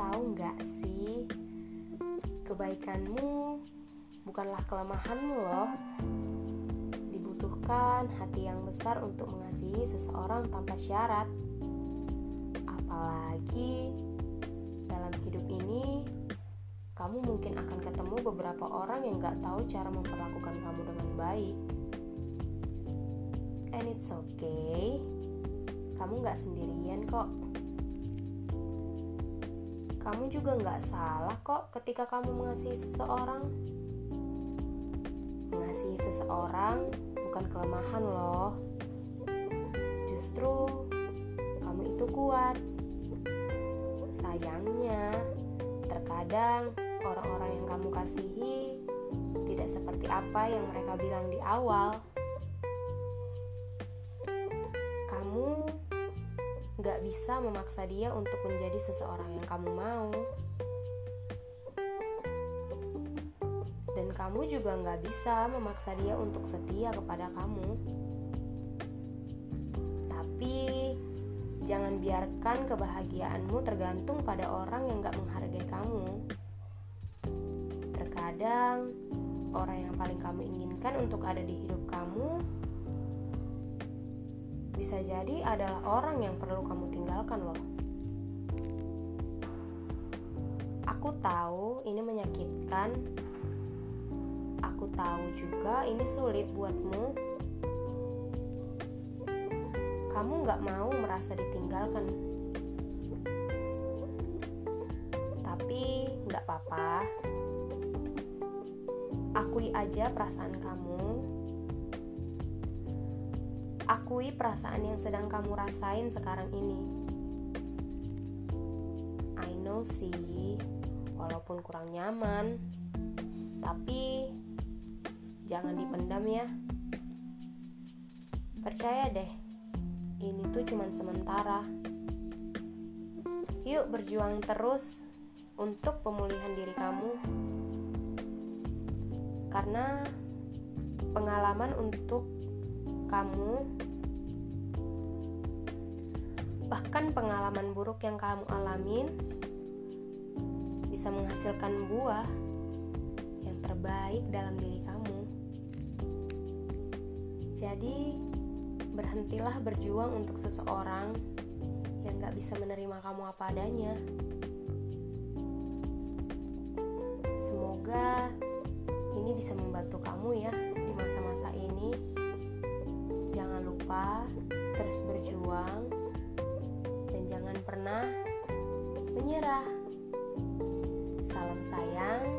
tahu nggak sih? Kebaikanmu bukanlah kelemahanmu loh. Dibutuhkan hati yang besar untuk mengasihi seseorang tanpa syarat. Apalagi dalam hidup ini kamu mungkin akan ketemu beberapa orang yang nggak tahu cara memperlakukan kamu dengan baik. And it's okay. Kamu nggak sendirian kok. Kamu juga gak salah kok ketika kamu mengasihi seseorang. Mengasihi seseorang bukan kelemahan loh. Justru kamu itu kuat. Sayangnya, terkadang orang-orang yang kamu kasihi tidak seperti apa yang mereka bilang di awal. Gak bisa memaksa dia untuk menjadi seseorang yang kamu mau. Dan kamu juga gak bisa memaksa dia untuk setia kepada kamu. Tapi jangan biarkan kebahagiaanmu tergantung pada orang yang gak menghargai kamu. Terkadang orang yang paling kamu inginkan untuk ada di hidup kamu bisa jadi adalah orang yang perlu kamu tinggalkan loh. Aku tahu ini menyakitkan. Aku tahu juga ini sulit buatmu. Kamu gak mau merasa ditinggalkan. Tapi gak apa-apa. Akui aja perasaan kamu Akui perasaan yang sedang kamu rasain sekarang ini. I know sih, walaupun kurang nyaman, tapi jangan dipendam ya. Percaya deh, ini tuh cuma sementara. Yuk berjuang terus untuk pemulihan diri kamu. Karena pengalaman untuk kamu, bahkan pengalaman buruk yang kamu alamin bisa menghasilkan buah yang terbaik dalam diri kamu. Jadi, berhentilah berjuang untuk seseorang yang gak bisa menerima kamu apa adanya. Semoga ini bisa membantu kamu ya di masa-masa ini lupa terus berjuang dan jangan pernah menyerah. Salam sayang